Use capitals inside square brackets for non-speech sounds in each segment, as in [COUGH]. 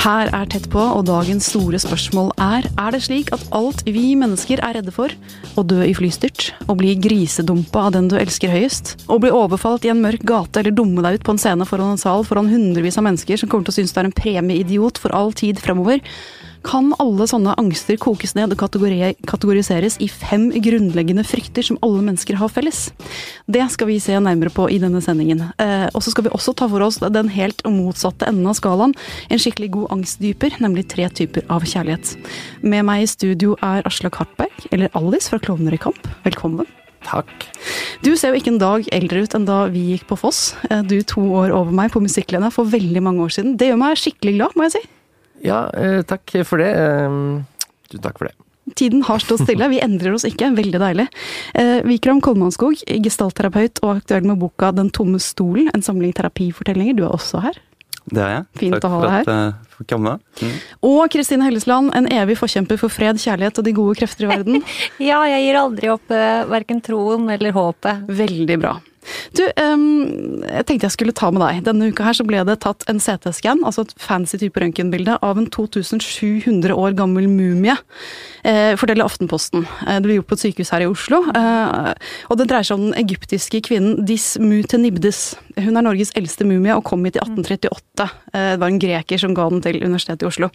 Her er Tett på, og dagens store spørsmål er Er det slik at alt vi mennesker er redde for? Å dø i flystyrt? Å bli grisedumpa av den du elsker høyest? Å bli overfalt i en mørk gate eller dumme deg ut på en scene foran en sal foran hundrevis av mennesker som kommer til å synes du er en premieidiot for all tid fremover? Kan alle sånne angster kokes ned og kategoriseres i fem grunnleggende frykter som alle mennesker har felles. Det skal vi se nærmere på i denne sendingen. Eh, og så skal vi også ta for oss den helt motsatte enden av skalaen. En skikkelig god angstdyper, nemlig tre typer av kjærlighet. Med meg i studio er Aslak Hartberg, eller Alice fra Klovner i kamp. Velkommen. Takk. Du ser jo ikke en dag eldre ut enn da vi gikk på Foss. Eh, du to år over meg på Musikklinja for veldig mange år siden. Det gjør meg skikkelig glad, må jeg si. Ja, eh, takk for det. Eh, tusen takk for det. Tiden har stått stille, vi endrer oss ikke. Veldig deilig. Eh, Vikram Kolmanskog, gestaltterapeut og aktuell med boka Den tomme stolen, en samling terapifortellinger. Du er også her. Det er jeg. Fint Takk å ha for deg at jeg får komme. Mm. Og Kristine Hellesland, en evig forkjemper for fred, kjærlighet og de gode krefter i verden. [LAUGHS] Ja, jeg gir aldri opp uh, verken troen eller håpet. Veldig bra. Du, um, jeg tenkte jeg skulle ta med deg. Denne uka her så ble det tatt en CT-scan, altså et fancy type røntgenbilde, av en 2700 år gammel mumie. Eh, forteller Aftenposten. Eh, det ble gjort på et sykehus her i Oslo. Eh, og det dreier seg om den egyptiske kvinnen Dismutenibdes. Hun er Norges eldste mumie og kom hit i 1838. Eh, det var en greker som ga den til Universitetet i Oslo.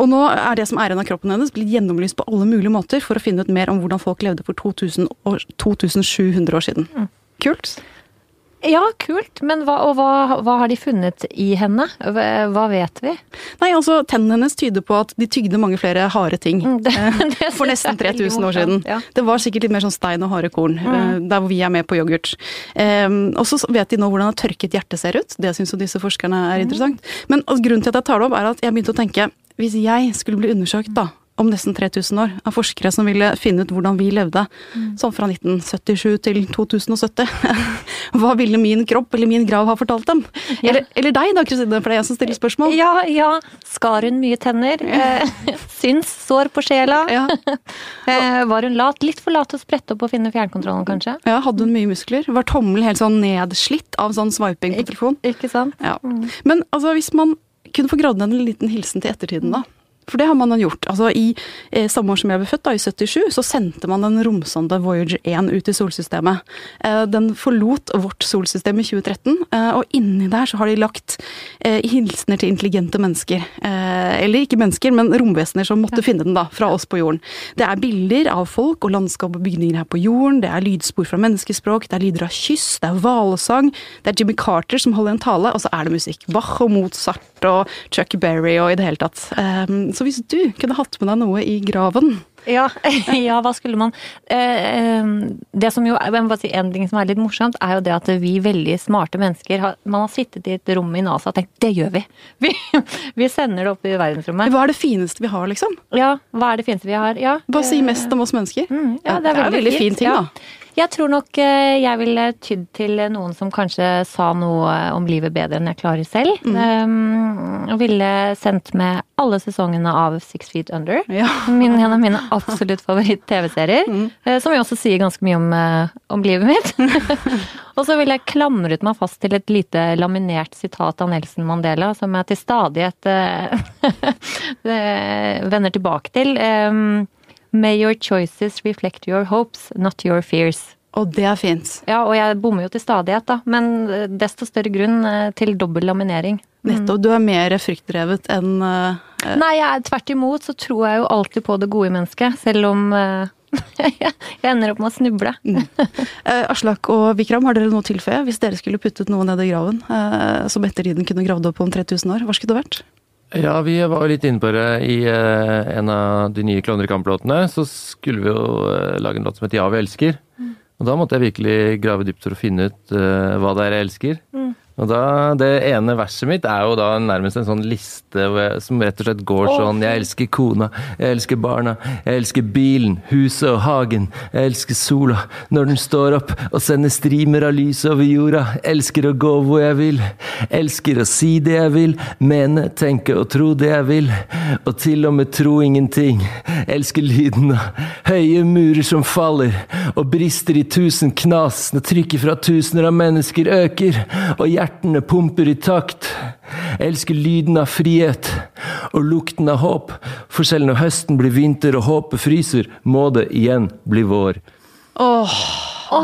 Og nå er det som er igjen av kroppen hennes blitt gjennomlyst på alle mulige måter for å finne ut mer om hvordan folk levde for 2000 år, 2700 år siden. Kult. Ja, kult. Men hva, og hva, hva har de funnet i henne? Hva, vet vi? Nei, altså Tennene hennes tyder på at de tygde mange flere harde ting [LAUGHS] Mm, det- eh, det for nesten er 3000 år siden. ja. Det var sikkert litt mer sånn stein og harde korn, mm. der hvor vi er med på yoghurt. Um, og så vet de nå hvordan et tørket hjerte ser ut. Det syns jo disse forskerne er interessant. Men altså, grunnen til at jeg tar det opp, er at jeg begynte å tenke hvis jeg skulle bli undersøkt da, om nesten 3000 år av forskere som ville finne ut hvordan vi levde, sånn fra 1977 til 2070. [LAUGHS] Hva ville min kropp eller min grav ha fortalt dem? Ja. Eller, eller deg da, Kristine, for det er jeg som stiller spørsmål. Ja, ja. Skar hun mye tenner? Ja. [LAUGHS] syns sår på sjela? Ja. [LAUGHS] Eh, var hun lat? Litt for lat til å sprette opp og finne fjernkontrollen, kanskje? Ja, hadde hun mye muskler? Var tommelen helt sånn nedslitt av sånn swiping på telefon? Ikke sant? Ja. Men altså, hvis man kunne få gravd ned en liten hilsen til ettertiden, da. For det har man gjort. Altså, I eh, samme år som jeg ble født, da, i 77, så sendte man den romsonde Voyager 1 ut i solsystemet. Eh, den forlot vårt solsystem i 2013, eh, og inni der så har de lagt eh, hilsener til intelligente mennesker. Eh, eller ikke mennesker, men romvesener som måtte finne den da, fra oss på jorden. Det er bilder av folk og landskap og bygninger her på jorden, det er lydspor fra menneskespråk, det er lyder av kyss, det er hvalsang, det er Jimmy Carter som holder en tale, og så er det musikk. Bach og Mozart og Chuck Berry og i det hele tatt. Um, så hvis du kunne hatt med deg noe i graven Ja, [LAUGHS] ja hva skulle man eh, eh, Det som jo, jeg må bare si En ting som er litt morsomt, er jo det at vi veldig smarte mennesker har, Man har sittet i et rom i NASA og tenkt det gjør vi! [LAUGHS] Vi, vi sender det opp i verdensrommet. Hva er det fineste vi har, liksom? Ja, hva er det fineste vi har? Ja, Bare si eh, mest om oss mennesker. Mm, ja, det er det en veldig fin ting, ja. da. Jeg tror nok eh, jeg ville tydd til noen som kanskje sa noe om livet bedre enn jeg klarer selv. Mm. Um, ville sendt med alle sesongene av Six Feet Under. Ja. Min, en av mine absolutt favoritt-TV-serier. Mm. eh, Som jo også sier ganske mye om, eh, om livet mitt. [LAUGHS] og så ville jeg klamret meg fast til et lite laminert sitat av Nelson Mandela, som jeg til stadighet eh, [LAUGHS] eh, vender tilbake til. Um, May your choices reflect your hopes, not your fears. Og det er fint. Ja, og jeg bommer jo til stadighet, da, men eh, desto større grunn eh, til dobbel laminering. Nettopp. Du er mer fryktdrevet enn uh, Nei, jeg, tvert imot så tror jeg jo alltid på det gode i mennesket, selv om [LAUGHS] uh, jeg ender opp med å snuble. Eh, Aslak og Vikram, har dere noe å tilføye? Hvis dere skulle puttet noe ned i graven som ettertiden kunne gravd opp om 3000 år, hva skulle det vært? Ja, vi var jo litt inne på det i eh, en av de nye Klovner i kamp-låtene. Så skulle vi jo eh, lage en låt som heter Ja, vi elsker. Og da måtte jeg virkelig grave dypt for å finne ut eh, hva det er jeg elsker. Og da, Det ene verset mitt er jo da nærmest en sånn liste som rett og slett går sånn Jeg elsker kona, jeg elsker barna, jeg elsker bilen, huset og hagen. Jeg elsker sola når den står opp og sender strimer av lys over jorda. Elsker å gå hvor jeg vil. Elsker å si det jeg vil, mene, tenke og tro det jeg vil. Og til og med tro ingenting. Elsker lyden av høye murer som faller og brister i tusen knas når trykket fra tusener av mennesker øker og hjertene pumper i takt. Elsker lyden av frihet og lukten av håp. For selv når høsten blir vinter og håpet fryser, må det igjen bli vår. Åh,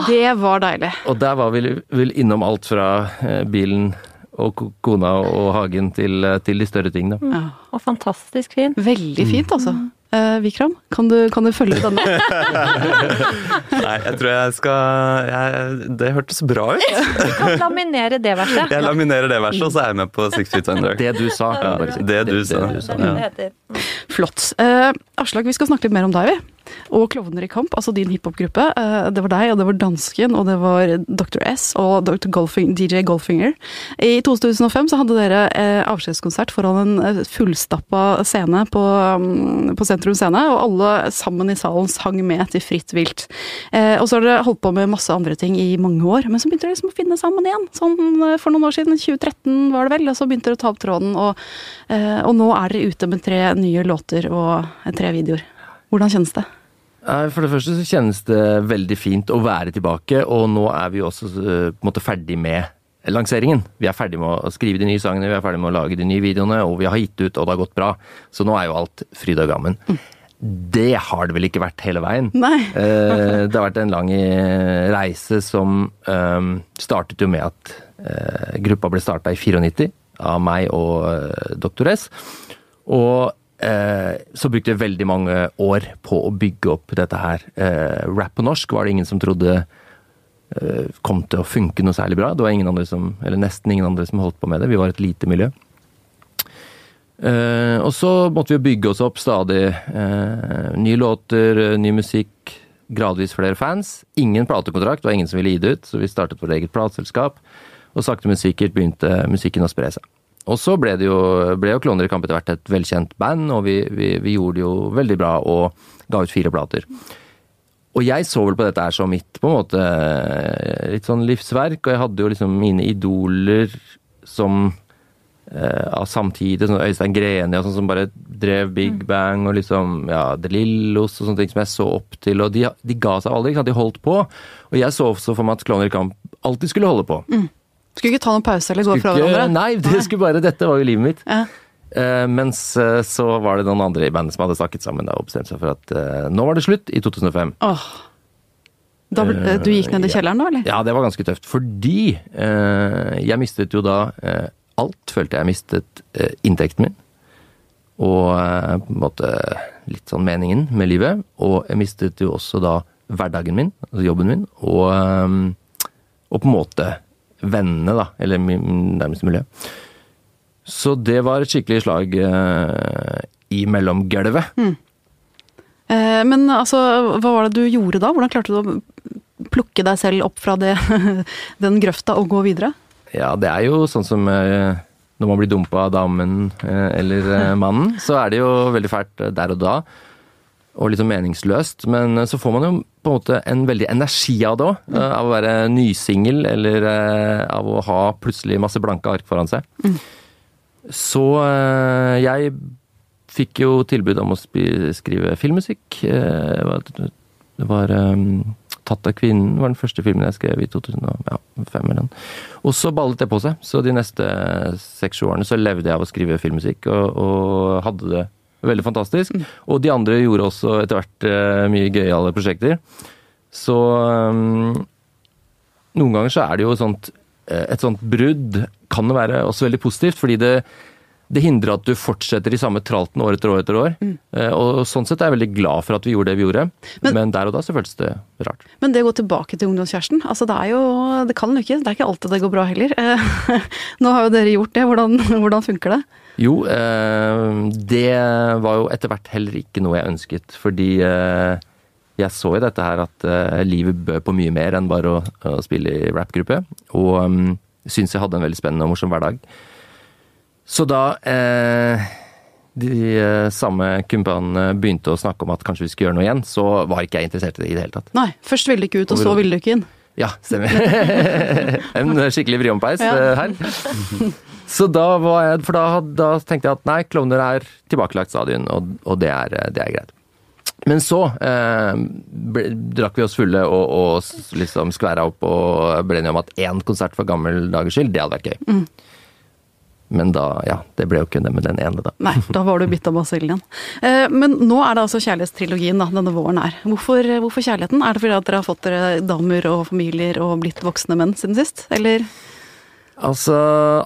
det var deilig. Og der var vi vel innom alt fra eh, bilen og kona og hagen til, eh, til de større tingene. Ja. Og fantastisk fint. Veldig fint, altså. Eh, Vikram, kan du, kan du følge denne? [LAUGHS] Nei, jeg tror jeg skal jeg, Det hørtes bra ut. Du kan laminere det verset. Jeg laminerer det verset, og så er jeg med på Six Feet Under. Det du sa. Ja. Det du sa. Det, du sa. Det det det heter. Flott. Uh, Aslak, vi skal snakke litt mer om deg, vi. Og Klovner i kamp, altså din hiphop-gruppe. Eh, det var deg, og det var Dansken, og det var Dr. S og Dr. Golfing, DJ Golfinger. I 2005 så hadde dere eh, avskjedskonsert foran en eh, fullstappa scene på, mm, på Sentrum Scene, og alle sammen i salen sang med til Fritt vilt. Og så har dere holdt på med masse andre ting i mange år, men så begynte dere liksom å finne sammen igjen. Sånn for noen år siden, 2013 var det vel, og så begynte dere å ta opp tråden, og, og nå er dere ute med tre nye låter og tre videoer. Hvordan kjennes det? For det første så kjennes det veldig fint å være tilbake, og nå er vi også eh, på en måte ferdig med lanseringen. Vi er ferdig med å skrive de nye sangene, vi er ferdig med å lage de nye videoene, og vi har gitt ut, og det har gått bra. Så nå er jo alt fryd og gammen. Det har det vel ikke vært hele veien. Nei. Eh, det har vært en lang eh, reise som eh, startet jo med at eh, gruppa ble starta i 94 av meg og Doktor. S. Og eh, så brukte jeg veldig mange år på å bygge opp dette her. Eh, rap på norsk var det ingen som trodde eh, kom til å funke noe særlig bra. Det var ingen andre som, eller nesten ingen andre som holdt på med det. Vi var et lite miljø. Eh, og så måtte vi bygge oss opp stadig. eh, nye låter, eh, ny musikk, gradvis flere fans. Ingen platekontrakt, det var ingen som ville gi det ut, så vi startet vårt eget plateselskap. Og sakte, men sikkert begynte musikken å spre seg. Og så ble det jo, ble jo Kloner i kamp etter hvert et velkjent band, og vi, vi, vi gjorde det jo veldig bra og ga ut fire plater. Og jeg så vel på dette her som mitt på en måte litt sånn livsverk, og jeg hadde jo liksom mine idoler som eh, av samtidig, sånn Øystein Greni og sånn som bare drev Big Bang og liksom ja, De Lillos og sånne ting som jeg så opp til, og de, de ga seg aldri, ikke sant, de holdt på. Og jeg så også for meg at Klovner i kamp alltid skulle holde på. Skulle ikke ta noen pause eller gå fra hverandre? nei, det skulle bare, dette var jo livet mitt. Ja. Uh, mens uh, så var det noen andre i bandet som hadde snakket sammen da, og bestemt seg for at uh, nå var det slutt, i 2005. Oh. Da, du gikk ned i kjelleren da, eller? Ja, det var ganske tøft, fordi jeg mistet jo da alt, følte jeg mistet inntekten min. Og på en måte litt sånn meningen med livet. Og jeg mistet jo også da hverdagen min, altså jobben min, og, og på en måte vennene, da. Eller min nærmeste miljø. Så det var et skikkelig slag eh, i mellomgulvet. Eh, men altså, hva var det du gjorde da? Hvordan klarte du å plukke deg selv opp fra det, [LAUGHS] den grøfta og gå videre? Ja, det er jo sånn som eh, når man blir dumpa av damen eh, eller eh, mannen, så er det jo veldig fælt eh, der og da. Og litt sånn meningsløst. Men eh, så får man jo på en måte en veldig energi av det òg. Av å være nysingel, eller eh, av å ha plutselig masse blanke ark foran seg. Så eh, jeg fikk jo tilbud om å skrive filmmusikk. Eh, Det var, eh, 'Tatt av kvinnen' var den første filmen jeg skrev i 2005. eller noe. Og så ballet det på seg. Så de neste seks-sju årene så levde jeg av å skrive filmmusikk, og, og hadde det veldig fantastisk. Og de andre gjorde også etter hvert eh, mye gøyale prosjekter. Så um, noen ganger så er det jo sånt eh, Et sånt brudd kan jo være også veldig positivt, fordi det, det hindrer at du fortsetter i samme tralten år etter år etter år. Mm. Og sånn sett er jeg veldig glad for at vi gjorde det vi gjorde, Men- men, der og da så føltes det rart. Men det å gå tilbake til ungdomskjæresten, altså det er jo Det kan ikke, det er ikke alltid det går bra heller. Eh, [LAUGHS] Nå har jo dere gjort det, hvordan, [LAUGHS] hvordan funker det? Jo, eh, det var jo etter hvert heller ikke noe jeg ønsket, fordi eh, jeg så i dette her at eh, livet bød på mye mer enn bare å, spille i rappgruppe, og um, syntes jeg hadde en veldig spennende og morsom hverdag. Så da eh, de samme kumpanene begynte å snakke om at kanskje vi skulle gjøre noe igjen, så var ikke jeg interessert i det i det hele tatt. Nei, først ville du ikke ut, og så ville du ikke inn. Ja, stemmer. [LAUGHS] en skikkelig vriompeis Ja. eh, her. Så da var jeg For da, da tenkte jeg at nei, klovner er tilbakelagt stadion, og, og det, er, det er greit. Men så eh, ble, drakk vi oss fulle og, og liksom skværa opp og ble enige om at én konsert for gammel dagers skyld, det hadde vært gøy. Men da, ja, det ble jo ikke det med den ene, da. Nei, da var du bitt av basillen. Eh, men nå er det altså kjærlighetstrilogien da, denne våren er. Hvorfor, hvorfor kjærligheten? Er det fordi at dere har fått dere damer og familier og blitt voksne menn siden sist, eller? Altså,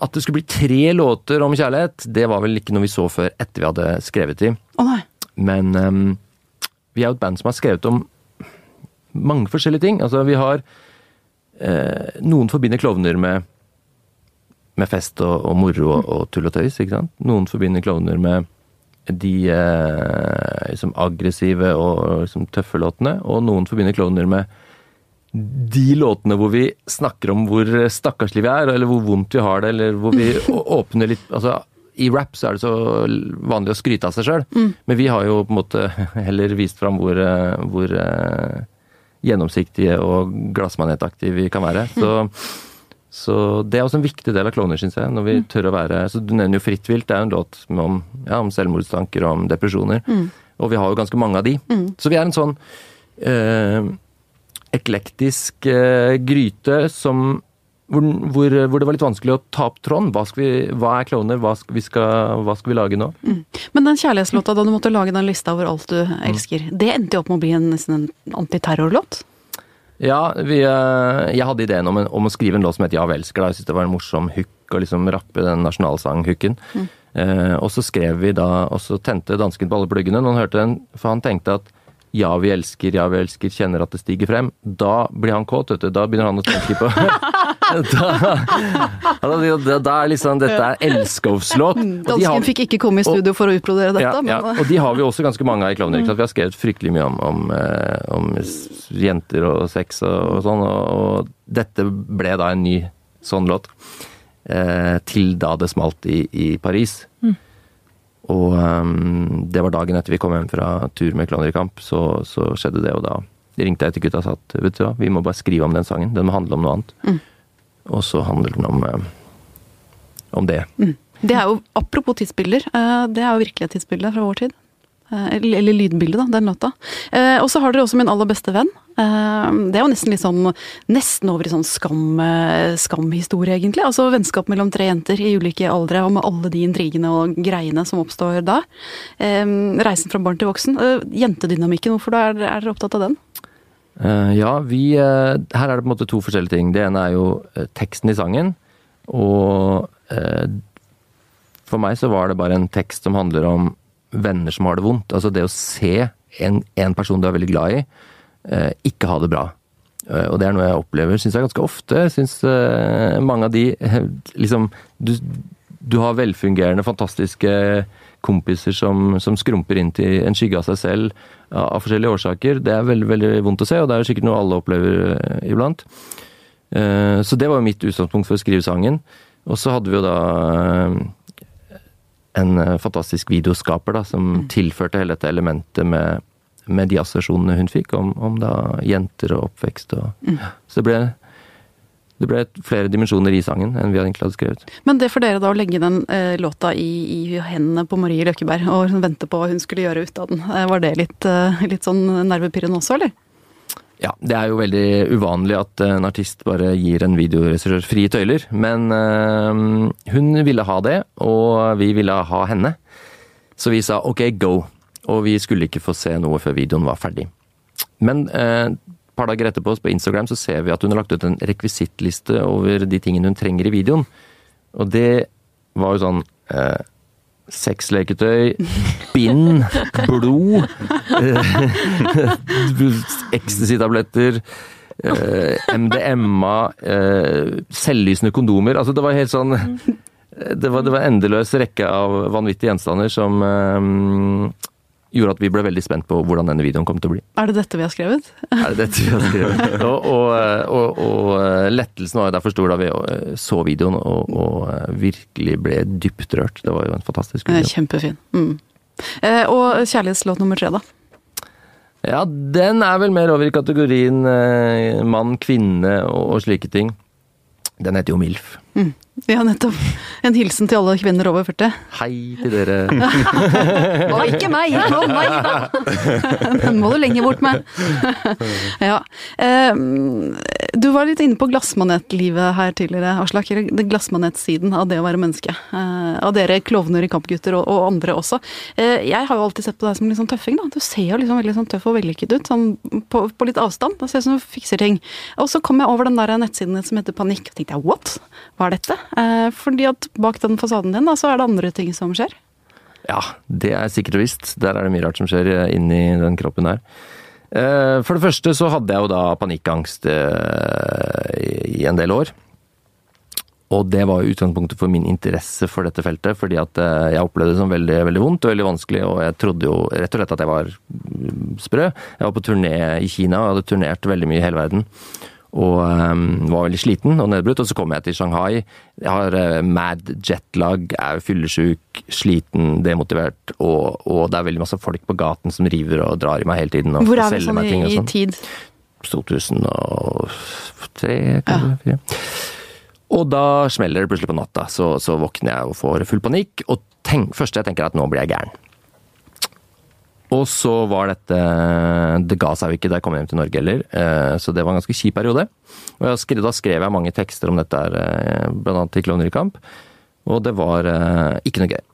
At det skulle bli tre låter om kjærlighet, det var vel ikke noe vi så før etter vi hadde skrevet de. Å nei. Men um, vi er jo et band som har skrevet om mange forskjellige ting. Altså, vi har eh, Noen forbinder klovner med, med fest og, og moro og, og tull og tøys, ikke sant. Noen forbinder klovner med de eh, liksom aggressive og liksom, tøffe låtene, og noen forbinder klovner med de låtene hvor vi snakker om hvor stakkarslige vi er, eller hvor vondt vi har det, eller hvor vi [LAUGHS] åpner litt altså, I rap så er det så vanlig å skryte av seg sjøl, men vi har jo på en måte [LAUGHS] heller vist fram hvor, eh, hvor eh, gjennomsiktige og glassmanetaktige vi kan være. Så, så det er også en viktig del av klovner, syns jeg. Når vi tør å være så Du nevner jo Fritt vilt, det er jo en låt om, ja, om selvmordstanker og om depresjoner. Og vi har jo ganske mange av de. Så vi er en sånn eh, eklektisk eh, gryte som hvor, hvor, hvor det var litt vanskelig å ta opp tråden. Hva, vi, hva er klovner? Hva skal, vi skal, hva skal vi lage nå? Men den kjærlighetslåta da du måtte lage den lista over alt du elsker, det endte jo opp med å bli en, en antiterrorlåt? Ja, vi, eh, jeg hadde ideen om, en, om å skrive en låt som het Ja, vi elsker deg. Jeg syntes det var en morsom hook å liksom rappe den nasjonalsanghooken. Eh, og så skrev vi da, og så tente dansken på alle pluggene når han hørte den, for han tenkte at ja, vi elsker, ja, vi elsker, kjenner at det stiger frem. Da blir han kåt, vet du. Da begynner han å tenke på [LAUGHS] da, da, da, da er liksom Dette er elskovslåt. Og har- Dansken fikk ikke komme i studio for å utbrodere dette, ja, ja. men Og de har vi også ganske mange av i Klovner. Vi har skrevet fryktelig mye om, om, eh, om jenter og sex og, og sånn, og, og dette ble da en ny sånn låt. Eh, til da det smalt i, i Paris. Og um, det var dagen etter vi kom hjem fra tur med Klovner i kamp, så, så skjedde det, og da ringte jeg til gutta og sa at vet du hva, vi må bare skrive om den sangen. Den må handle om noe annet. Og så handler den om, eh, om det. det er jo, apropos tidsbilder, eh, det er jo virkelig et tidsbilde fra vår tid. Eh, Eller, eller lydbildet, da, den låta. Og så har dere også Min aller beste venn. Det er jo nesten litt sånn Nesten over i sånn skam, skamhistorie, egentlig. Altså vennskap mellom tre jenter i ulike aldre, og med alle de intrigene og greiene som oppstår da. Reisen fra barn til voksen. Jentedynamikken, hvorfor da er dere opptatt av den? Eh, ja, vi eh, Her er det på en måte to forskjellige ting. Det ene er jo eh, teksten i sangen. Og for meg så var det bare en tekst som handler om venner som har det vondt. Altså det å se en, en person du er veldig glad i, ikke ha det bra. Og det er noe jeg opplever synes jeg ganske ofte. Jeg syns mange av de liksom du, du har velfungerende, fantastiske kompiser som, som skrumper inn til en skygge av seg selv av, forskjellige årsaker. Det er veldig, veldig vondt å se, og det er jo sikkert noe alle opplever eh, iblant. Eh, så det var jo mitt utgangspunkt for å skrive sangen. Og så hadde vi jo da eh, en fantastisk videoskaper da, som tilførte hele dette elementet med, med de assosiasjonene hun fikk om, om da jenter og oppvekst. Og, Så det ble, det ble flere dimensjoner i sangen enn vi egentlig hadde skrevet. Men det for dere da å legge den eh, låta i, i hendene på Marie Løkkeberg og vente på hva hun skulle gjøre ut av den, eh, var det litt, eh, litt sånn nervepirrende også, eller? Ja, det er jo veldig uvanlig at en artist bare gir en videoregissør frie tøyler, men øh, hun ville ha det, og vi ville ha henne. Så vi sa ok, go. Og vi skulle ikke få se noe før videoen var ferdig. Men øh, par dager etterpå på Instagram så ser vi at hun har lagt ut en rekvisittliste over de tingene hun trenger i videoen. Og det var jo sånn eh, Sexleketøy, [LAUGHS] bind, blod, [LAUGHS] ecstasy-tabletter, eh, MDMA, eh, selvlysende kondomer. Altså, det var helt sånn Det var, det var en endeløs rekke av vanvittige gjenstander som eh, gjorde at vi ble veldig spent på hvordan denne videoen kom til å bli. Er det dette vi har skrevet? [LAUGHS] Er det dette vi har skrevet? [LAUGHS] Og, og, og, og eh, lettelsen var jo derfor stor da vi eh, så videoen og, eh, virkelig ble dypt rørt. Det var jo en fantastisk video. Kjempefin. Mm. Og kjærlighetslåt nummer tre, da? Ja, den er vel mer over i kategorien mann, kvinne og slike ting. Den heter jo MILF. Ja, nettopp. En hilsen til alle kvinner over 40. Hei til dere. [LAUGHS] og ikke meg! Å nei da! [LAUGHS] Den må du lenger bort med. [LAUGHS] Ja. Du var litt inne på glassmanetlivet her tidligere, Aslak. Glassmanetsiden av det å være menneske. Eh, Av dere klovner i Kampgutter og, og andre også. Eh, Jeg har jo alltid sett på deg som litt sånn tøffing, da. Du ser jo liksom veldig sånn tøff og vellykket ut, sånn på, på litt avstand. Det ser ut som du fikser ting. Og så kom jeg over den der nettsiden som heter Panikk, og tenkte jeg what? Hva er dette? Eh, fordi at bak den fasaden din, da, så er det andre ting som skjer. Ja, det er sikkert og visst. Der er det mye rart som skjer inni den kroppen her. Eh, For det første så hadde jeg jo da panikkangst eh, i en del år. Og det var utgangspunktet for min interesse for dette feltet, fordi at eh, jeg opplevde det som veldig, veldig vondt og veldig vanskelig, og jeg trodde jo rett og slett at jeg var mm, sprø. Jeg var på turné i Kina og hadde turnert veldig mye i hele verden. Og um, var veldig sliten og nedbrutt. Og så kom jeg til Shanghai. Jeg har uh, mad jetlag, er fyllesyk, sliten, demotivert. Og, og det er veldig masse folk på gaten som river og drar i meg hele tiden. Og Hvor er vi sånn i, i sånn. tid? 2003, kanskje. Og da smeller det plutselig på natta. Så, så våkner jeg og får full panikk. Og tenk, første jeg tenker er at nå blir jeg gæren. Og så var dette Det ga seg jo ikke da jeg kom hjem til Norge heller, eh, så det var en ganske kjip periode. Og skrev, da skrev jeg mange tekster om dette, her, eh, annet til Klovner i kamp. Og det var eh, ikke noe gøy.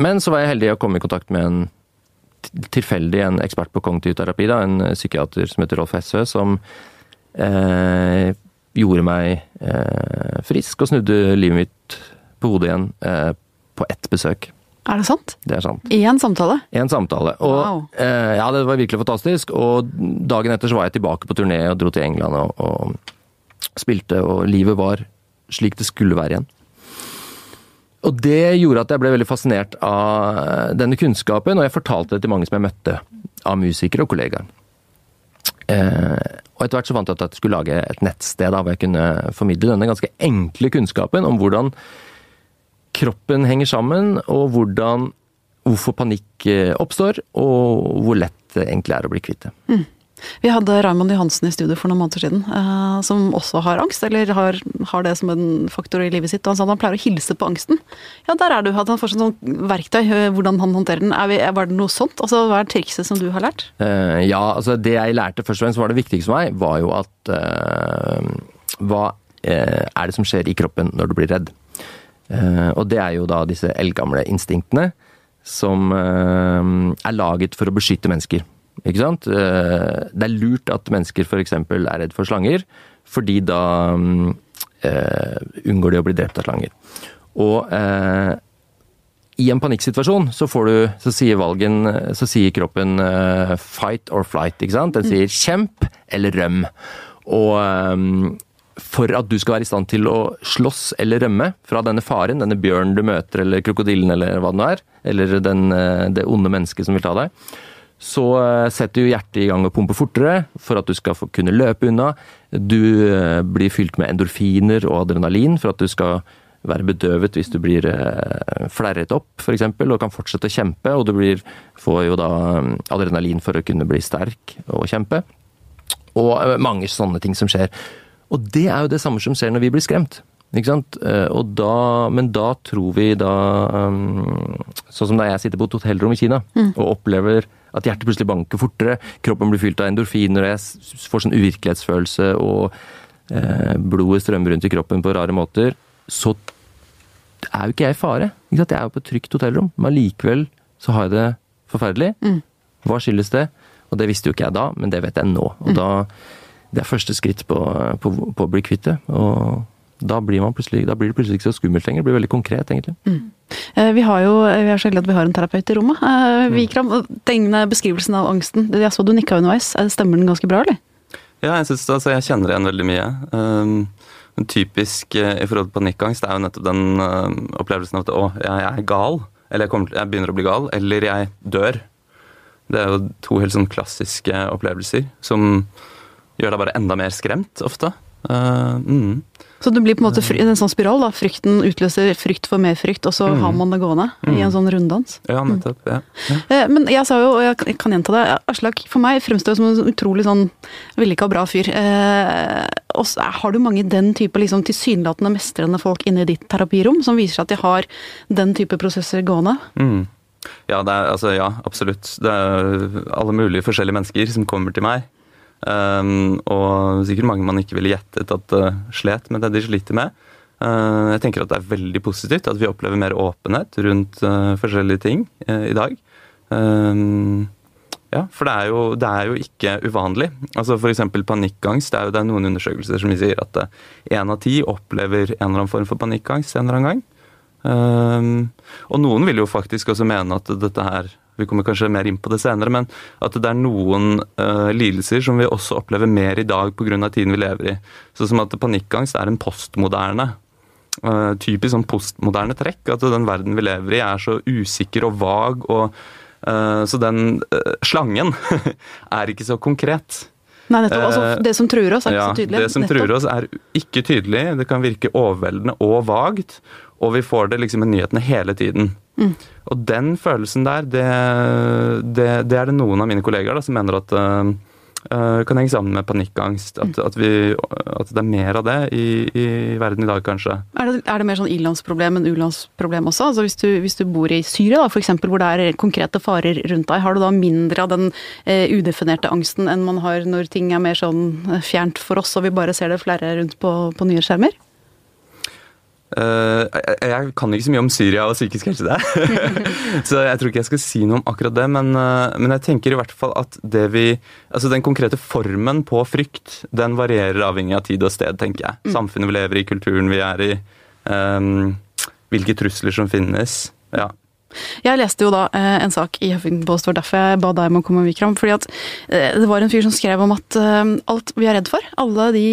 Men så var jeg heldig å komme i kontakt med en tilfeldig en ekspert på kognitiv terapi, da, en psykiater som heter Rolf Hessø, som eh, gjorde meg eh, frisk og snudde livet mitt på hodet igjen eh, på ett besøk. Er det sant? Det er sant. En samtale? En samtale. Og Wow. eh, ja, det var virkelig fantastisk. Og dagen etter så var jeg tilbake på turné og dro til England og, og spilte, og livet var slik det skulle være igjen. Og det gjorde at jeg ble veldig fascinert av denne kunnskapen, og jeg fortalte det til mange som jeg møtte av musikere og kollegaer. Eh, og etter hvert så fant jeg ut at jeg skulle lage et nettsted da, hvor jeg kunne formidle denne ganske enkle kunnskapen om hvordan kroppen henger sammen, og hvordan, hvorfor panikk eh, oppstår, og hvor lett det egentlig er å bli kvitt det. Vi hadde Raymond Johansen i studio for noen måneder siden, eh, som også har angst, eller har, har det som en faktor i livet sitt. Og han sa at han pleier å hilse på angsten. Ja, der er du. At han får sånn verktøy, eh, hvordan han håndterer den. Er vi, var det noe sånt? Altså, Hva er trikset som du har lært? Eh, ja, altså det jeg lærte først og fremst var det viktigste for meg, var jo at eh, Hva er det som skjer i kroppen når du blir redd? Eh, og det er jo da disse eldgamle instinktene som eh, er laget for å beskytte mennesker. Ikke sant? Eh, det er lurt at mennesker f.eks. er redd for slanger, fordi da mm, unngår de å bli drept av slanger. Og eh, i en panikksituasjon så får du, så sier valgen, så sier kroppen eh, fight or flight, ikke sant? Den sier kjemp eller røm. Og eh, for at du skal være i stand til å slåss eller rømme fra denne faren, denne bjørnen du møter, eller krokodillen, eller hva det nå er, eller den, eh, det onde mennesket som vil ta deg, så eh, setter jo hjertet i gang og pumper fortere for at du skal kunne løpe unna. Du eh, blir fylt med endorfiner og adrenalin for at du skal være bedøvet hvis du blir flerret opp, f.eks., og kan fortsette å kjempe. Og du blir, får jo da adrenalin for å kunne bli sterk og kjempe. Og mange sånne ting som skjer. Og det er jo det samme som skjer når vi blir skremt. Ikke sant? Eh, Og da, men da tror vi da um, Sånn som da jeg sitter på et hotellrom i Kina og opplever at hjertet plutselig banker fortere, kroppen blir fylt av endorfiner, og jeg får sånn uvirkelighetsfølelse, og eh, blodet strømmer rundt i kroppen på rare måter, så er jo ikke jeg i fare. Ikke sant? Jeg er jo på et trygt hotellrom, men likevel så har jeg det forferdelig. Hva skyldes det? Og det visste jo ikke jeg da, men det vet jeg nå. Og da, Det er første skritt på, på, på å bli kvitt det. Og da blir, man da blir det plutselig ikke så skummelt lenger. Det blir veldig konkret, egentlig. Mm. Vi har jo, vi er så heldige at vi har en terapeut i rommet. Eh, Vikram, denne beskrivelsen av angsten, jeg så du nikka underveis. Eh, Stemmer den ganske bra, eller? Ja, jeg synes det, altså, jeg kjenner igjen veldig mye. Um, typisk eh, i forhold til panikkangst er jo nettopp den eh, opplevelsen av at å, jeg, jeg er gal. Eller jeg, til- jeg begynner å bli gal. Eller jeg dør. Det er jo to helt sånn klassiske opplevelser som gjør deg bare enda mer skremt ofte. Uh, mm. Så det blir på en måte fri, en sånn spiral, da. Frykten utløser frykt for mer frykt, og så Mm. har man det gående i en sånn runddans. Ja, nettopp. Ja. Ja. Men jeg sa jo, og jeg kan- gjenta det, Aslak for meg fremstår som en utrolig sånn vellykka bra fyr. Eh, og så har du mange den type liksom, tilsynelatende mestrende folk inne i ditt terapirom, som viser seg at de har den type prosesser gående? Mm. Ja, det er, altså, ja, absolutt. Det er alle mulige forskjellige mennesker som kommer til meg. Um, og sikkert mange man ikke ville gjettet at uh, slet med det de sliter med. Uh, jeg tenker at det er veldig positivt at vi opplever mer åpenhet rundt uh, forskjellige ting uh, i dag. Um, ja, for det er, jo, det er jo ikke uvanlig. Altså F.eks. panikkangst. Det er jo det er noen undersøkelser som sier at én av ti opplever en eller annen form for panikkangst en eller annen gang. Um, og noen vil jo faktisk også mene at dette her Vi kommer kanskje mer inn på det senere, men at det er noen uh, lidelser som vi også opplever mer i dag pga. tiden vi lever i. Sånn som at panikkangst er en postmoderne. Uh, typisk sånn postmoderne trekk. At den verden vi lever i er så usikker og vag. og uh, Så den slangen [LAUGHS] er ikke så konkret. Nei, nettopp. Altså, det som truer oss, er ikke Ja, så tydelig. det som Nettopp. truer oss er ikke tydelig, det kan virke overveldende og vagt, og vi får det liksom i nyhetene hele tiden. Mm. Og den følelsen der, det, det, det er det noen av mine kollegaer da, som mener at øh, kan henge sammen med panikkangst. At, at, vi, at det er mer av det i, i verden i dag, kanskje. Er det, er det mer sånn ilandsproblem enn ulandsproblem også? Altså hvis, du, hvis du bor i Syria, da, for eksempel, hvor det er konkrete farer rundt deg, har du da mindre av den eh, udefinerte angsten enn man har når ting er mer sånn eh, fjernt for oss, og vi bare ser det flere rundt på, på nye skjermer? Eh, jeg, kan ikke så mye om Syria og psykisk helse der, [LAUGHS] så jeg tror ikke jeg skal si noe om akkurat det. Men, eh, men jeg tenker i hvert fall at det vi Altså den konkrete formen på frykt, den varierer avhengig av tid og sted, tenker jeg. Samfunnet vi lever i, kulturen vi er i, um, hvilke trusler som finnes. Ja. Jeg leste jo da eh, en sak i Huffington Post, det var derfor jeg ba deg om å komme, Vikram. fordi at eh, det var en fyr som skrev om at eh, alt vi er redd for, alle de,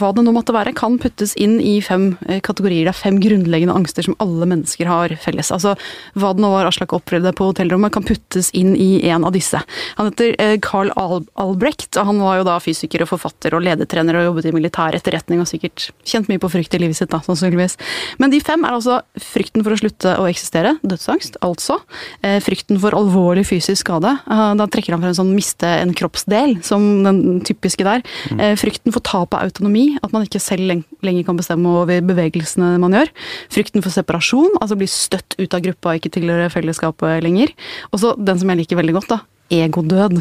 hva det nå måtte være, kan puttes inn i fem eh, kategorier. Det er fem grunnleggende angster som alle mennesker har felles. Altså hva det nå var Aslak opplevde på hotellrommet, kan puttes inn i en av disse. Han heter eh, Carl Al Albrecht, og han var jo da fysiker og forfatter og ledertrener og jobbet i militær etterretning og sikkert kjent mye på frykt i livet sitt, da, sannsynligvis. Men de fem er altså frykten for å slutte å eksistere, dødsangst altså. Eh, frykten for alvorlig fysisk skade. Eh, da trekker han frem en sånn miste en kroppsdel, som den typiske der. Eh, frykten for tap av autonomi, at man ikke selv lenger kan bestemme over bevegelsene man gjør. Frykten for separasjon, altså bli støtt ut av gruppa og ikke tilhøre fellesskapet lenger. Og så den som jeg liker veldig godt, da. Egodød.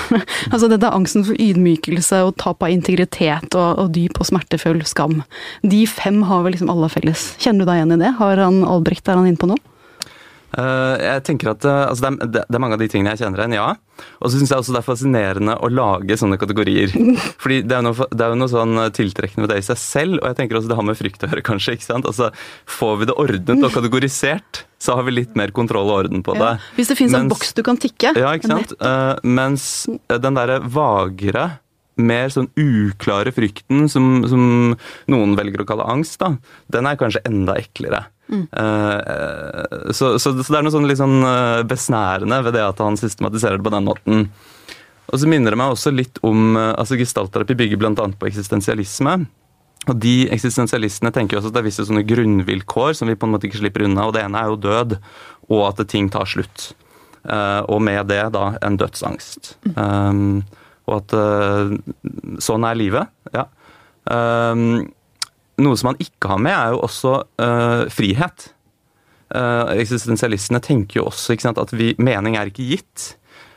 [LAUGHS] altså dette er angsten for ydmykelse og tap av integritet og, og dyp og smertefull skam. De fem har vel liksom alle felles. Kjenner du deg igjen i det? Har han Albrecht, er han inne på noe? Eh, jeg tenker at eh, altså det, er, mange av de tingene jeg kjenner igjen, ja. Og så syns jeg også det er fascinerende å lage sånne kategorier. [LAUGHS] Fordi det er jo noe, det er jo noe sånn tiltrekkende ved det i seg selv, og jeg tenker også det har med frykt å gjøre, [LAUGHS] kanskje. ikke sant? Altså, Får vi det ordnet og kategorisert, så har vi litt mer kontroll og orden på det. Ja. Hvis det finnes en boks du kan tikke. Ja, ikke sant? Uh, mens den derre vagere, mer sånn uklare frykten som, som noen velger å kalle angst, da, den er kanskje enda eklere. Eh, så, så, så det er noe sånn litt sånn eh, besnærende ved det at han systematiserer det på den måten. Og så minner det meg også litt om eh, altså Gestaltterapi bygger bl.a. på eksistensialisme. Og de eksistensialistene tenker jo også at det er visse sånne grunnvilkår som vi på en måte ikke slipper unna. Og det ene er jo død, og at ting tar slutt. Og med det da en dødsangst. Um, og at uh, sånn er livet. Ja. Um, noe som man ikke har med, er jo også uh, frihet. Uh, eksistensialistene tenker jo også sant, at vi, mening er ikke gitt.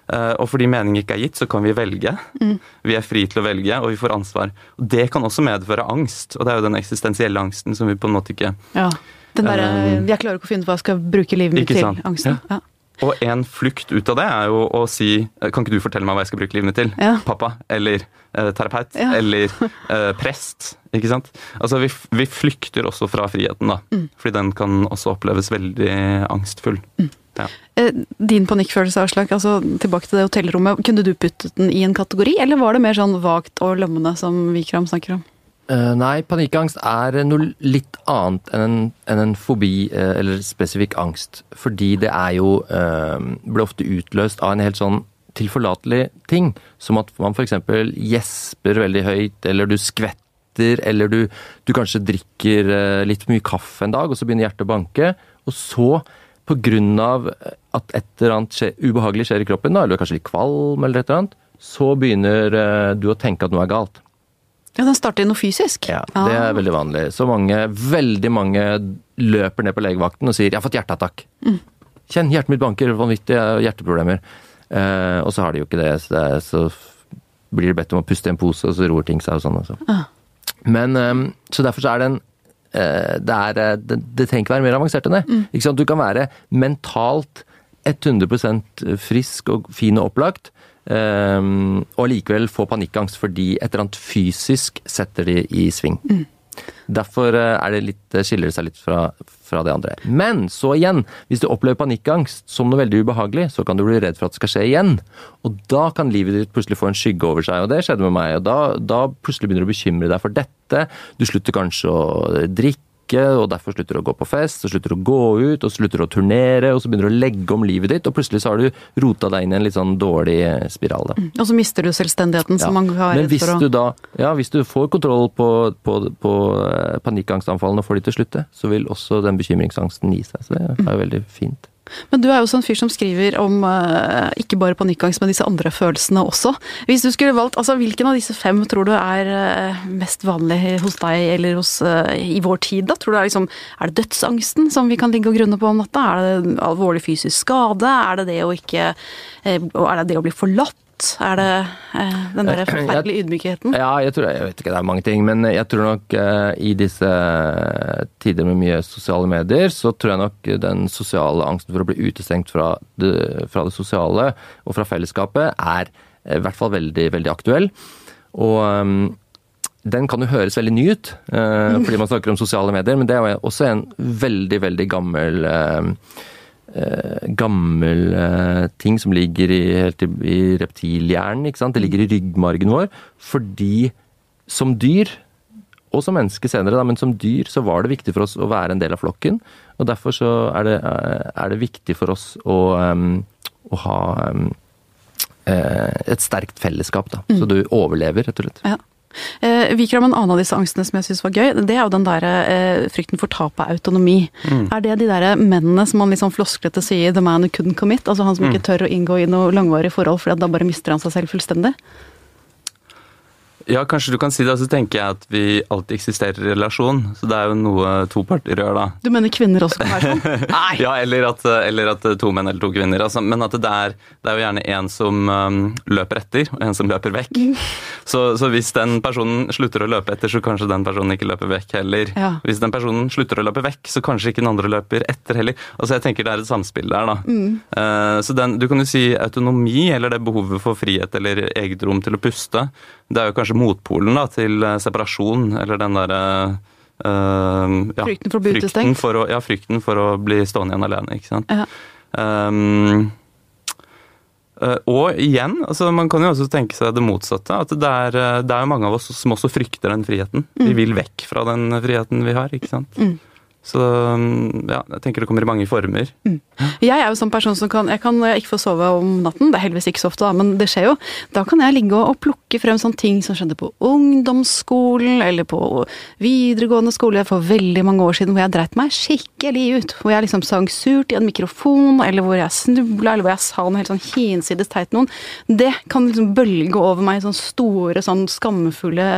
Uh, og fordi mening ikke er gitt, så kan vi velge. Vi er fri til å velge, og vi får ansvar. Og Det kan også medføre angst, og det er jo den eksistensielle angsten som vi på en måte ikke Ja. Den derre Jeg klarer ikke å finne ut hva jeg skal bruke livet mitt Ikke til. sant. Angsten. Ja. Og en flukt ut av det er jo å si Kan ikke du fortelle meg hva jeg skal bruke livet mitt til? Ja. Pappa. Eller eh, terapeut. Ja. Eller eh, prest. Ikke sant? Altså vi, vi flykter også fra friheten, da. Mm. Fordi den kan også oppleves veldig angstfull. Ja. Eh, Din panikkfølelse, Aslak, altså tilbake til det hotellrommet. Kunne du puttet den i en kategori, eller var det mer sånn vagt og lømmende som Vikram snakker om? Eh, nei, panikkangst er noe litt annet enn en, enn en fobi uh, eller spesifikk angst. Fordi det er jo uh, Blir ofte utløst av en helt sånn tilforlatelig ting. Som at man f.eks. gjesper veldig høyt, eller du skvetter eller du, du kanskje drikker eh, litt mye kaffe en dag, og så begynner hjertet å banke. Og så, av at et eller annet skje, ubehagelig skjer i kroppen, da, eller kanskje litt kvalm, eller et eller annet, så begynner eh, du å tenke at noe er galt. Ja, Den starter i noe fysisk? Ja, Det er veldig vanlig. Så mange, veldig mange løper ned på legevakten og sier 'jeg har fått hjerteattakk'. Kjenn, hjertet mitt banker, vanvittige hjerteproblemer. Eh, og så har de jo ikke det, så, det er, så blir de bedt om å puste i en pose, og så roer ting seg og sånn. Altså. så. Ah. Men, eh, så derfor så er det en eh, det, er, eh, det, det trenger ikke være mer avansert enn det. Sant? Du kan være mentalt 100% frisk og fin og opplagt, eh, og likevel få panikkangst fordi et eller annet fysisk setter de i sving. Derfor eh, er det litt, skiller det seg litt fra, fra det andre. Men så igjen, hvis du opplever panikkangst som noe veldig ubehagelig, så kan du bli redd for at det skal skje igjen. Og da kan livet ditt plutselig få en skygge over seg, og det skjedde med meg. Og da, da plutselig begynner du å bekymre deg for dette. Du slutter kanskje å drikke, og derfor slutter du å gå på fest, og slutter å gå ut, og slutter å turnere, og så begynner du å legge om livet ditt, og plutselig så har du rota deg inn i en litt sånn dårlig spiral. da. Og så mister du selvstendigheten, Ja. som mange har Men hvis å du da, ja, hvis du får kontroll på, på, på eh, panikkangstanfallene og får de til å slutte, så vil også den bekymringsangsten gi seg. Så det er jo veldig fint. Men du er jo sånn fyr som skriver om uh, ikke bare panikkangst, men disse andre følelsene også. Hvis du skulle valgt, altså Hvilken av disse fem tror du er uh, mest vanlig hos deg eller hos, uh, i vår tid? da? Tror du det Er liksom, er det dødsangsten som vi kan ligge og grunne på om natta? Er det alvorlig fysisk skade? Er det det å ikke Er det det å bli forlatt? Er det eh, den der forferdelige ydmykheten? Ja, jeg tror, jeg vet ikke, det er mange ting, men jeg tror nok eh, i disse tider med mye sosiale medier, så tror jeg nok den sosiale angsten for å bli utestengt fra det, fra det sosiale og fra fellesskapet er eh, i hvert fall veldig, veldig aktuell. Og um, den kan jo høres veldig ny ut, eh, fordi man snakker om sosiale medier, men det er også en veldig, veldig gammel eh, eh, gammel eh, ting som ligger i, helt i, i reptilhjernen. ikke sant? Det ligger i ryggmargen vår. Fordi som dyr, og som menneske senere, da, men som dyr så var det viktig for oss å være en del av flokken. Og derfor så er det, eh, er det viktig for oss å, um, å ha eh, et sterkt fellesskap. da. Så du overlever, rett og slett. Ja. Eh, Viker om en annen av disse angstene som jeg syns var gøy. Det er jo den der eh, frykten for tap av autonomi. Er det de der mennene som man sånn flosklete sier 'the man who couldn't commit'? Altså han som ikke tør å inngå i noe langvarig forhold, for da bare mister han seg selv fullstendig? Ja, kanskje du kan si det. Så tenker jeg at vi alltid eksisterer i relasjon. Så det er jo noe to parter gjør, da. Du mener kvinner også kan være sånn? [LAUGHS] Nei! Ja, eller at, eller at to menn eller to kvinner. Altså. Men at det er, det er jo gjerne en som um, løper etter, og en som løper vekk. Så, så hvis den personen slutter å løpe etter, så kanskje den personen ikke løper vekk heller. Ja. Hvis den personen slutter å løpe vekk, så kanskje ikke den andre løper etter heller. Altså Jeg tenker det er et samspill der, da. Eh, så den, du kan jo si autonomi, eller det behovet for frihet eller eget rom til å puste, det er jo kanskje motpolen da, til eh, separasjon, eller den derre Uh, ja, Frykten for å bli utestengt. ja, frykten for å bli stående igjen alene, ikke sant. Ja. Um, eh, og igjen, altså man kan jo også tenke seg det motsatte. At det er, eh, det er mange av oss som også frykter den friheten. Vi vil vekk fra den friheten vi har, ikke sant. Så um, ja, jeg tenker det kommer i mange former. Jeg er jo sånn person som kan Jeg kan ikke få sove om natten, det er heldigvis ikke så ofte, da, men det skjer jo. Da kan jeg ligge og, og plukke frem sånne ting som skjedde på ungdomsskolen eller på videregående skole for veldig mange år siden, hvor jeg dreit meg skikkelig ut. Hvor jeg liksom sang surt i en mikrofon, eller hvor jeg snubla, eller hvor jeg sa noe helt sånn hinsides teit noen. Det kan liksom bølge over meg i sånne store, sånn skamfulle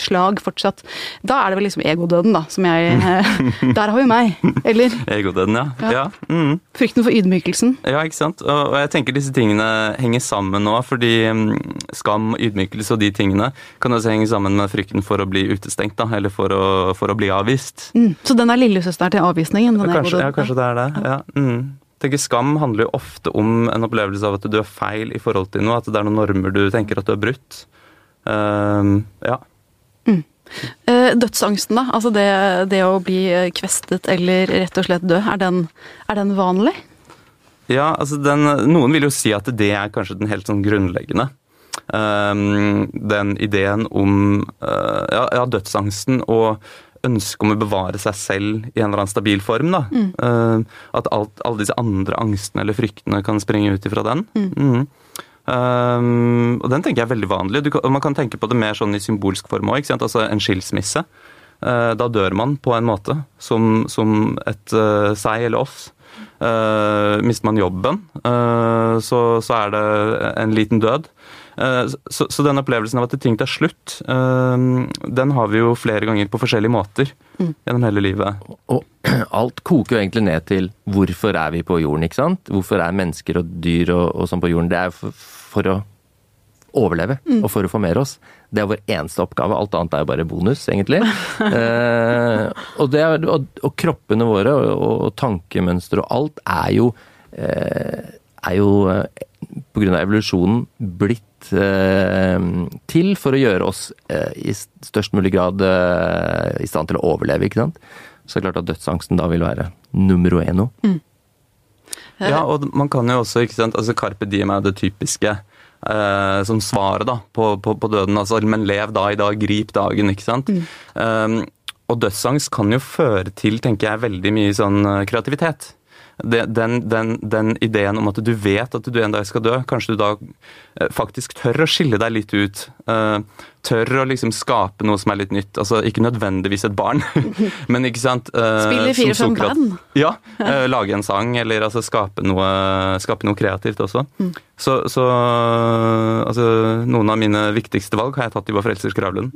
slag fortsatt. Da er det vel liksom egodøden, da, som jeg [LAUGHS] Der har vi meg. Eller [LAUGHS] Egodøden, ja. Ja. ja. Mm. frykten for ydmykelsen. Ja, ikke sant. Og, jeg tenker disse tingene henger sammen nå, fordi mm, skam, ydmykelse og de tingene kan også henge sammen med frykten for å bli utestengt, da, eller for å, for å bli avvist. Mm. Så den er lillesøsteren til avvisningen? Den kanskje, ja, kanskje det er det. Ja. Mm. Tenker Skam handler jo ofte om en opplevelse av at du er feil i forhold til noe, at det er noen normer du tenker at du har brutt. Ehm, ja. Eh, dødsangsten, da? Altså det, det å bli eh, kvestet eller rett og slett dø, er den, er den vanlig? Ja, altså den, Noen vil jo si at det er kanskje den helt sånn grunnleggende. Um, den ideen om uh, ja, ja, dødsangsten og ønsket om å bevare seg selv i en eller annen stabil form. da. Ehm, at alt, alle disse andre angstene eller fryktene kan springe ut ifra den. Mhm. Um, og den tenker jeg er veldig vanlig. Du kan, man kan tenke på det mer sånn i symbolsk form òg. Altså en skilsmisse. Uh, da dør man på en måte som, som et uh, seg eller oss. Uh, mister man jobben, så, så, er det en liten død. Så, så, den opplevelsen av at ting tar slutt, den har vi jo flere ganger på forskjellige måter mm. gjennom hele livet. Og alt koker jo egentlig ned til hvorfor er vi på jorden, ikke sant? Hvorfor er mennesker og dyr og, og sånn på jorden? Det er for, for å overleve mm. og for å formere oss. Det er vår eneste oppgave. Alt annet er jo bare bonus, egentlig. [LAUGHS] eh, og, er, og, og, kroppene våre og, og tankemønstre og alt er jo eh, er jo eh, av evolusjonen blitt eh, til for å gjøre oss eh, i størst mulig grad eh, i stand til å overleve, ikke sant. Så det er klart at dødsangsten da vil være nummer uno. Mm. Ja, og man kan jo også, ikke sant, altså Carpe diem er det typiske eh, som svaret da, på, på, på, døden. Altså, men lev da i dag, grip dagen, ikke sant. Mm. Um, og dødsangst kan jo føre til, tenker jeg, veldig mye sånn eh, kreativitet den, den, den, ideen om at du vet at du en dag skal dø, kanskje du da eh, faktisk tør å skille deg litt ut. Uh, tør å liksom skape noe som er litt nytt. Altså ikke nødvendigvis et barn, [LAUGHS] men ikke sant uh, Spille fire-fem band? Ja. Lage en sang, eller altså skape noe, skape noe kreativt også. Mm. Så, så altså, noen av mine viktigste valg har jeg tatt i Vår Frelsers Gravlund.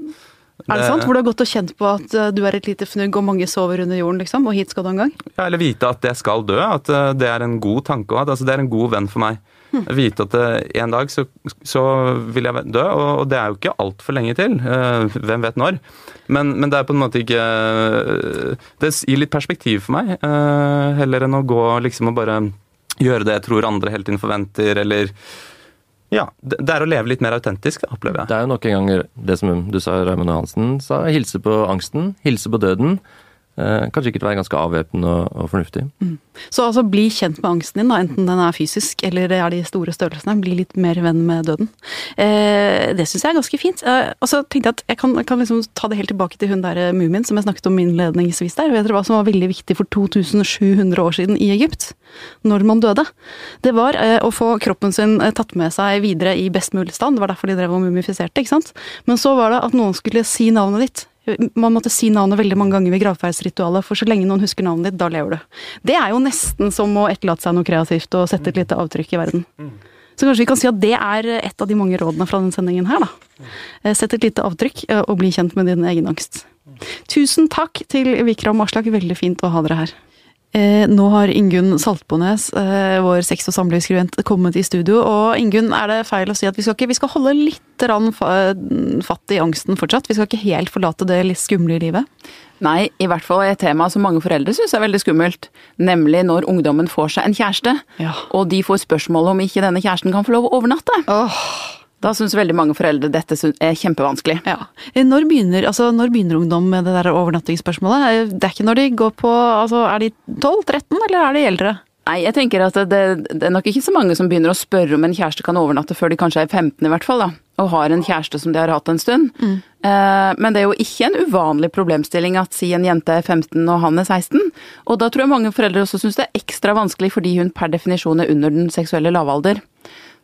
Er det sant? Hvor du har gått og kjent på at eh, du er et lite fnugg og mange sover under jorden, liksom? Og hit skal du en gang? Ja, eller vite at jeg skal dø. At eh, det er en god tanke. Altså, det er en god venn for meg. Hm. Vite at eh, en dag så, så, vil jeg dø, og det er jo ikke altfor lenge til. Hvem vet når? Men, men, det er på en måte ikke Det gir litt perspektiv for meg, heller enn å gå liksom og bare gjøre det jeg tror andre hele tiden forventer, eller ja, det er å leve litt mer autentisk, opplever jeg. Det er jo nok en gang det som du sa, Raymond Johansen sa, hilse på angsten, hilse på døden. Eh, kan sikkert være ganske avvæpnende og, og, fornuftig. Mm. Så altså bli kjent med angsten din, da, enten den er fysisk eller det er de store størrelsene. Bli litt mer venn med døden. Eh, det syns jeg er ganske fint. Eh, og så tenkte jeg at jeg kan, kan liksom ta det helt tilbake til hun der eh, mumien som jeg snakket om innledningsvis der. Vet dere hva som var veldig viktig for 2700 år siden i Egypt? Når man døde. Det var eh, å få kroppen sin eh, tatt med seg videre i best mulig stand. Det var derfor de drev og mumifiserte, ikke sant. Men så var det at noen skulle si navnet ditt. Man måtte si navnet veldig mange ganger ved gravferdsritualet, for så lenge noen husker navnet ditt, da lever du. Det er jo nesten som å etterlate seg noe kreativt og sette et lite avtrykk i verden. Så kanskje vi kan si at det er et av de mange rådene fra denne sendingen her, da. Eh, sett et lite avtrykk eh, og bli kjent med din egen angst. Tusen takk til Vikram Aslak, veldig fint å ha dere her. Eh, nå har Ingunn Saltbones, eh, vår sex- og samlivsskribent, kommet i studio. Og Ingunn, er det feil å si at vi skal, ikke, vi skal holde litt fatt i angsten fortsatt? Vi skal ikke helt forlate det litt skumle livet? Nei, i hvert fall et tema som mange foreldre syns er veldig skummelt. Nemlig når ungdommen får seg en kjæreste, ja. og de får spørsmål om ikke denne kjæresten kan få lov å overnatte. Oh. Da syns veldig mange foreldre dette er kjempevanskelig. Ja. Når, begynner, altså, når begynner ungdom med det der overnattingsspørsmålet? Det er ikke når de går på altså, Er de 12-13, eller er de eldre? Nei, jeg tenker at det, det, er nok ikke så mange som begynner å spørre om en kjæreste kan overnatte før de kanskje er 15 i hvert fall, da. Og har en kjæreste som de har hatt en stund. Mm. Eh, men det er jo ikke en uvanlig problemstilling at si en jente er 15 og han er 16. Og da tror jeg mange foreldre også syns det er ekstra vanskelig fordi hun per definisjon er under den seksuelle lavalder.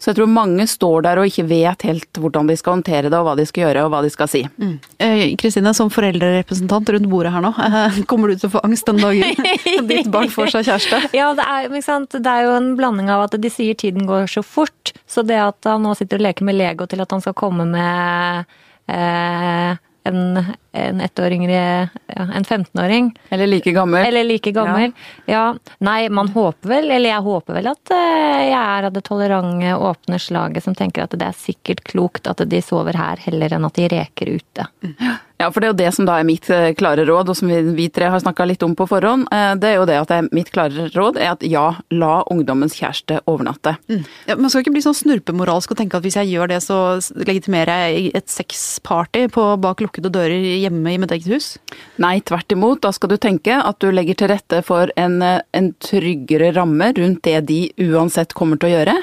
Så jeg tror mange står der og ikke vet helt hvordan de skal håndtere det, og hva de skal gjøre og hva de skal si. Mm. Eh, Kristine, som foreldrerepresentant rundt bordet her nå, [LAUGHS] kommer du til å få angst den dagen [LAUGHS] ditt barn får seg kjæreste? Ja, det er, det er, jo en blanding av at de sier tiden går så fort, så det at han nå sitter og leker med Lego til at han skal komme med eh, en, en ettåring ja, en 15-åring. Eller like gammel. Eller like gammel. Ja. ja. Nei, man håper vel, eller jeg håper vel at eh, jeg er av det tolerante, åpne slaget som tenker at det er sikkert klokt at de sover her heller enn at de reker ute. Mm. Ja, for det er jo det som da er mitt eh, klare råd, og som vi, vi tre har snakka litt om på forhånd. Eh, det er jo det at det er mitt klare råd er at ja, la ungdommens kjæreste overnatte. Mm. Ja, man skal ikke bli sånn snurpemoralsk og tenke at hvis jeg gjør det, så legitimerer jeg et sexparty bak lukkede dører hjemme i mitt eget hus? Nei, tvert imot. Da skal du tenke at du legger til rette for en, eh, en tryggere ramme rundt det de uansett kommer til å gjøre.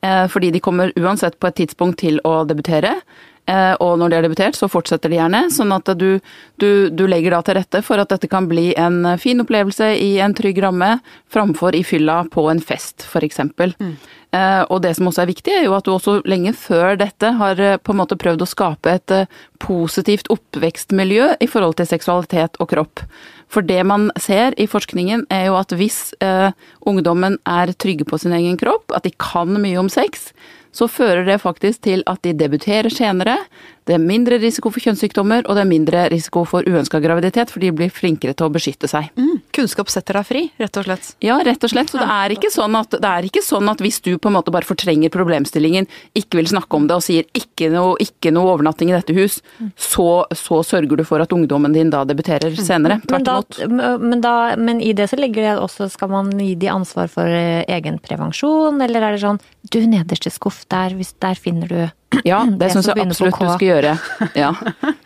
Fordi de kommer uansett på et tidspunkt til å debutere. Eh, og når de har debutert, så fortsetter de gjerne. Sånn at du, du, du legger da til rette for at dette kan bli en fin opplevelse i en trygg ramme, framfor i fylla på en fest, f.eks. Mm. Eh, og det som også er viktig, er jo at du også lenge før dette har eh, på en måte prøvd å skape et positivt oppvekstmiljø i forhold til seksualitet og kropp. For det man ser i forskningen er jo at hvis eh, ungdommen er trygge på sin egen kropp, at de kan mye om sex, så fører det faktisk til at de debuterer senere. Det er mindre risiko for kjønnssykdommer, og det er mindre risiko for uønska graviditet, for de blir flinkere til å beskytte seg. Mm, kunnskap setter deg fri, rett og slett? Ja, rett og slett. Så det er, ikke sånn at, det er ikke sånn at hvis du på en måte bare fortrenger problemstillingen, ikke vil snakke om det og sier ikke noe, ikke noe overnatting i dette hus, så, så, sørger du for at ungdommen din da debuterer senere. Tvert imot. Men, men, men i det så ligger det også, skal man gi de ansvar for eh, egen prevensjon, eller er det sånn du nederste skuff der, hvis der finner du ja, [CLEARS THROAT] det, det syns jeg absolutt du skal gjøre. Ja,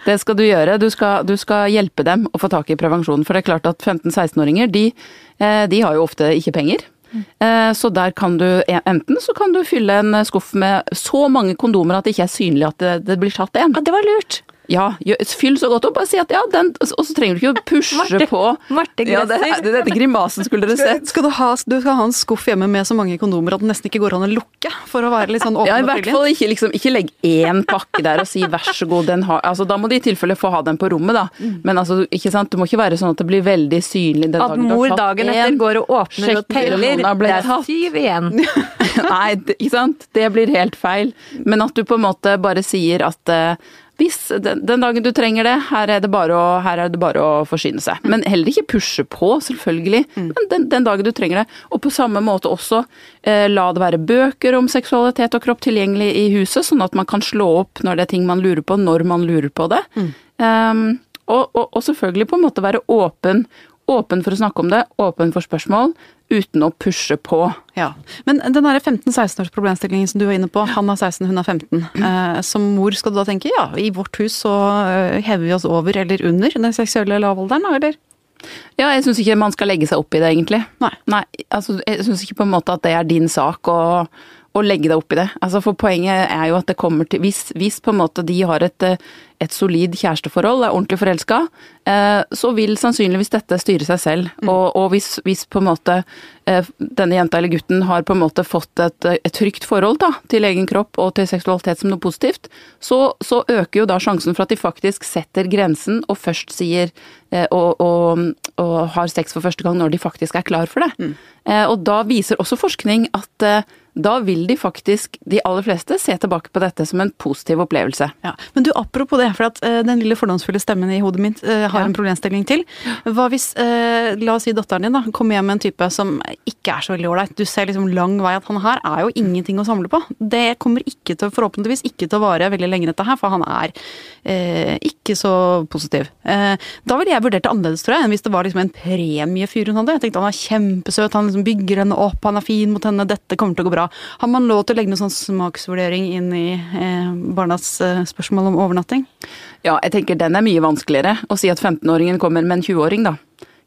det skal du gjøre. Du skal, du skal, hjelpe dem å få tak i prevensjonen. For det er klart at 15-16-åringer, de, eh, de, har jo ofte ikke penger. Eh, så der kan du enten så kan du fylle en skuff med så mange kondomer at det ikke er synlig at det, det blir tatt en. Ja, det var lurt. Ja, fyll så godt opp og si at ja, den Og så trenger du ikke å pushe Marte, på. Marte ja, det, det, Dette grimasen skulle dere sett. Skal du, ha, du skal ha en skuff hjemme med så mange kondomer at det nesten ikke går an å lukke? For å være litt sånn åpen Ja, i hvert fall ikke, liksom, ikke legg én pakke der og si vær så god, den har altså, Da må de i tilfelle få ha den på rommet, da. Mm. Men altså, ikke sant, du må ikke være sånn at det blir veldig synlig den at dagen At mor dagen etter går og åpner og teller. Det er syv igjen. [LAUGHS] Nei, ikke sant. Det blir helt feil. Men at du på en måte bare sier at uh, hvis den, den, dagen du trenger det, her er det, bare å, er det bare å forsyne seg. Men heller ikke pushe på, selvfølgelig. Mm. Men den, den, dagen du trenger det. Og på samme måte også eh, la det være bøker om seksualitet og kropp tilgjengelig i huset, sånn at man kan slå opp når det er ting man lurer på, når man lurer på det. Mm. Um, og, og, og, selvfølgelig på en måte være åpen åpen for å snakke om det, åpen for spørsmål, uten å pushe på. Ja, Men den 15-16 års problemstillingen som du var inne på, han er 16, hun er 15. Eh, som mor skal du da tenke ja, i vårt hus så eh, hever vi oss over eller under den seksuelle lavalderen, eller? Ja, jeg syns ikke man skal legge seg opp i det, egentlig. Nei. Nei altså, jeg syns ikke på en måte at det er din sak å, å legge deg opp i det. Altså, for poenget er jo at det kommer til Hvis, hvis på en måte de har et, et solid kjæresteforhold, er ordentlig forelska, eh, så vil sannsynligvis dette styre seg selv. Mm. Og, og hvis, hvis, på en måte eh, denne jenta eller gutten har på en måte fått et, et trygt forhold da, til egen kropp og til seksualitet som noe positivt, så, så, øker jo da sjansen for at de faktisk setter grensen og først sier eh, og, og, og, har sex for første gang når de faktisk er klar for det. Mm. Og da viser også forskning at da vil de faktisk, de aller fleste, se tilbake på dette som en positiv opplevelse. Ja. Men du, apropos det, for at uh, den lille fordomsfulle stemmen i hodet mitt uh, har ja. en problemstilling til. Hva hvis, uh, la oss si datteren din da, kommer hjem med en type som ikke er så veldig ålreit. Du ser liksom lang vei at han her er jo ingenting å samle på. Det kommer ikke til, forhåpentligvis ikke til å vare veldig lenge dette her, for han er ikke så positiv. da ville jeg vurdert det annerledes, tror jeg, enn hvis det var liksom en premiefyr hun hadde. Jeg tenkte han er kjempesøt, han liksom bygger henne opp, han er fin mot henne, dette kommer til å gå bra. Har man lov til å legge noen sånn smaksvurdering inn i eh, barnas eh, spørsmål om overnatting? Ja, jeg tenker den er mye vanskeligere. Å si at 15-åringen kommer med en 20-åring, da.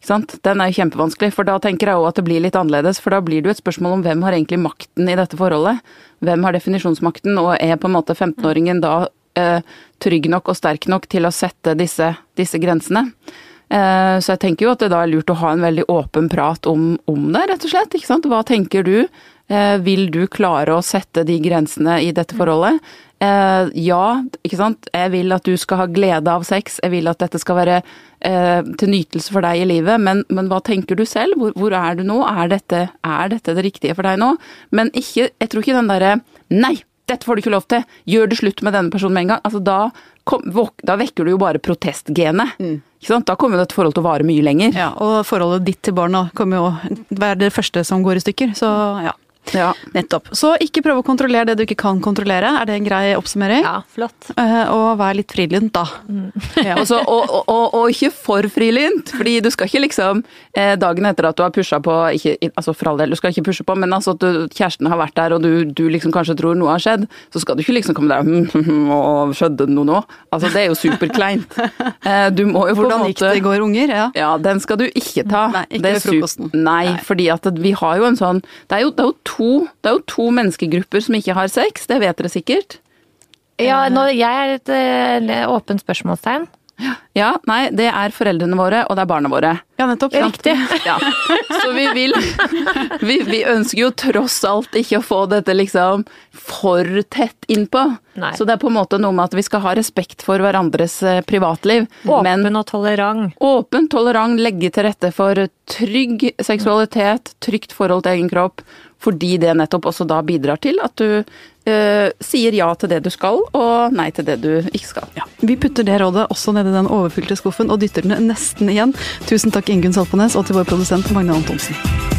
Den er kjempevanskelig, for da tenker jeg òg at det blir litt annerledes. For da blir det jo et spørsmål om hvem har egentlig makten i dette forholdet. Hvem har definisjonsmakten, og er på en måte 15-åringen da eh, trygg nok og sterk nok til å sette disse, disse grensene? Eh, så jeg tenker jo at det da er lurt å ha en veldig åpen prat om, om det, rett og slett. Ikke sant? Hva tenker du? Eh, vil du klare å sette de grensene i dette forholdet? Eh, ja, ikke sant. Jeg vil at du skal ha glede av sex, jeg vil at dette skal være til nytelse for deg i livet, men, men hva tenker du selv? Hvor, hvor, er du nå? Er dette, er dette det riktige for deg nå? Men ikke, jeg tror ikke den derre nei, dette får du ikke lov til, gjør det slutt med denne personen med en gang. Altså da, kom, da vekker du jo bare protestgenet. Mm. Da kommer dette forholdet til å vare mye lenger. Ja, Og forholdet ditt til barna kommer jo være det første som går i stykker. Så ja. Ja. Nettopp. Så ikke prøv å kontrollere det du ikke kan kontrollere. Er det en grei oppsummering? Ja, flott. Uh, og vær litt frilynt, da. Mm. [LAUGHS] Ja. Også, og, og, og, og, ikke for frilynt, fordi du skal ikke liksom eh, dagen etter at du har pusha på ikke, altså For all del, du skal ikke pushe på, men altså at du, kjæresten har vært der, og du, du, liksom kanskje tror noe har skjedd, så skal du ikke liksom komme der og skjedde noe nå? Altså, det er jo superkleint. [LAUGHS] Eh, du må jo på en måte Hvordan gikk det i går, unger? Ja. ja, den skal du ikke ta. Nei, ikke ved frokosten. Nei, Nei, fordi at vi har jo en sånn Det er jo, det er jo to to, det er jo to menneskegrupper som ikke har sex, det vet dere sikkert. Ja, nå, jeg er et eh, åpent spørsmålstegn. Ja, nei, det er foreldrene våre, og det er barna våre. Ja, nettopp. Riktig. Ja. Så vi vil vi, vi ønsker jo tross alt ikke å få dette liksom for tett innpå. Nei. Så det er på en måte noe med at vi skal ha respekt for hverandres eh, privatliv. Åpen Men og tolerant. åpen, tolerant, legge til rette for trygg seksualitet, trygt forhold til egen kropp. Fordi det nettopp også da bidrar til at du eh, sier ja til det du skal, og nei til det du ikke skal. Ja. Vi putter det rådet også nedi den overfylte skuffen og dytter den nesten igjen. Tusen takk Ingunn Salpenes og til vår produsent Magne Antonsen.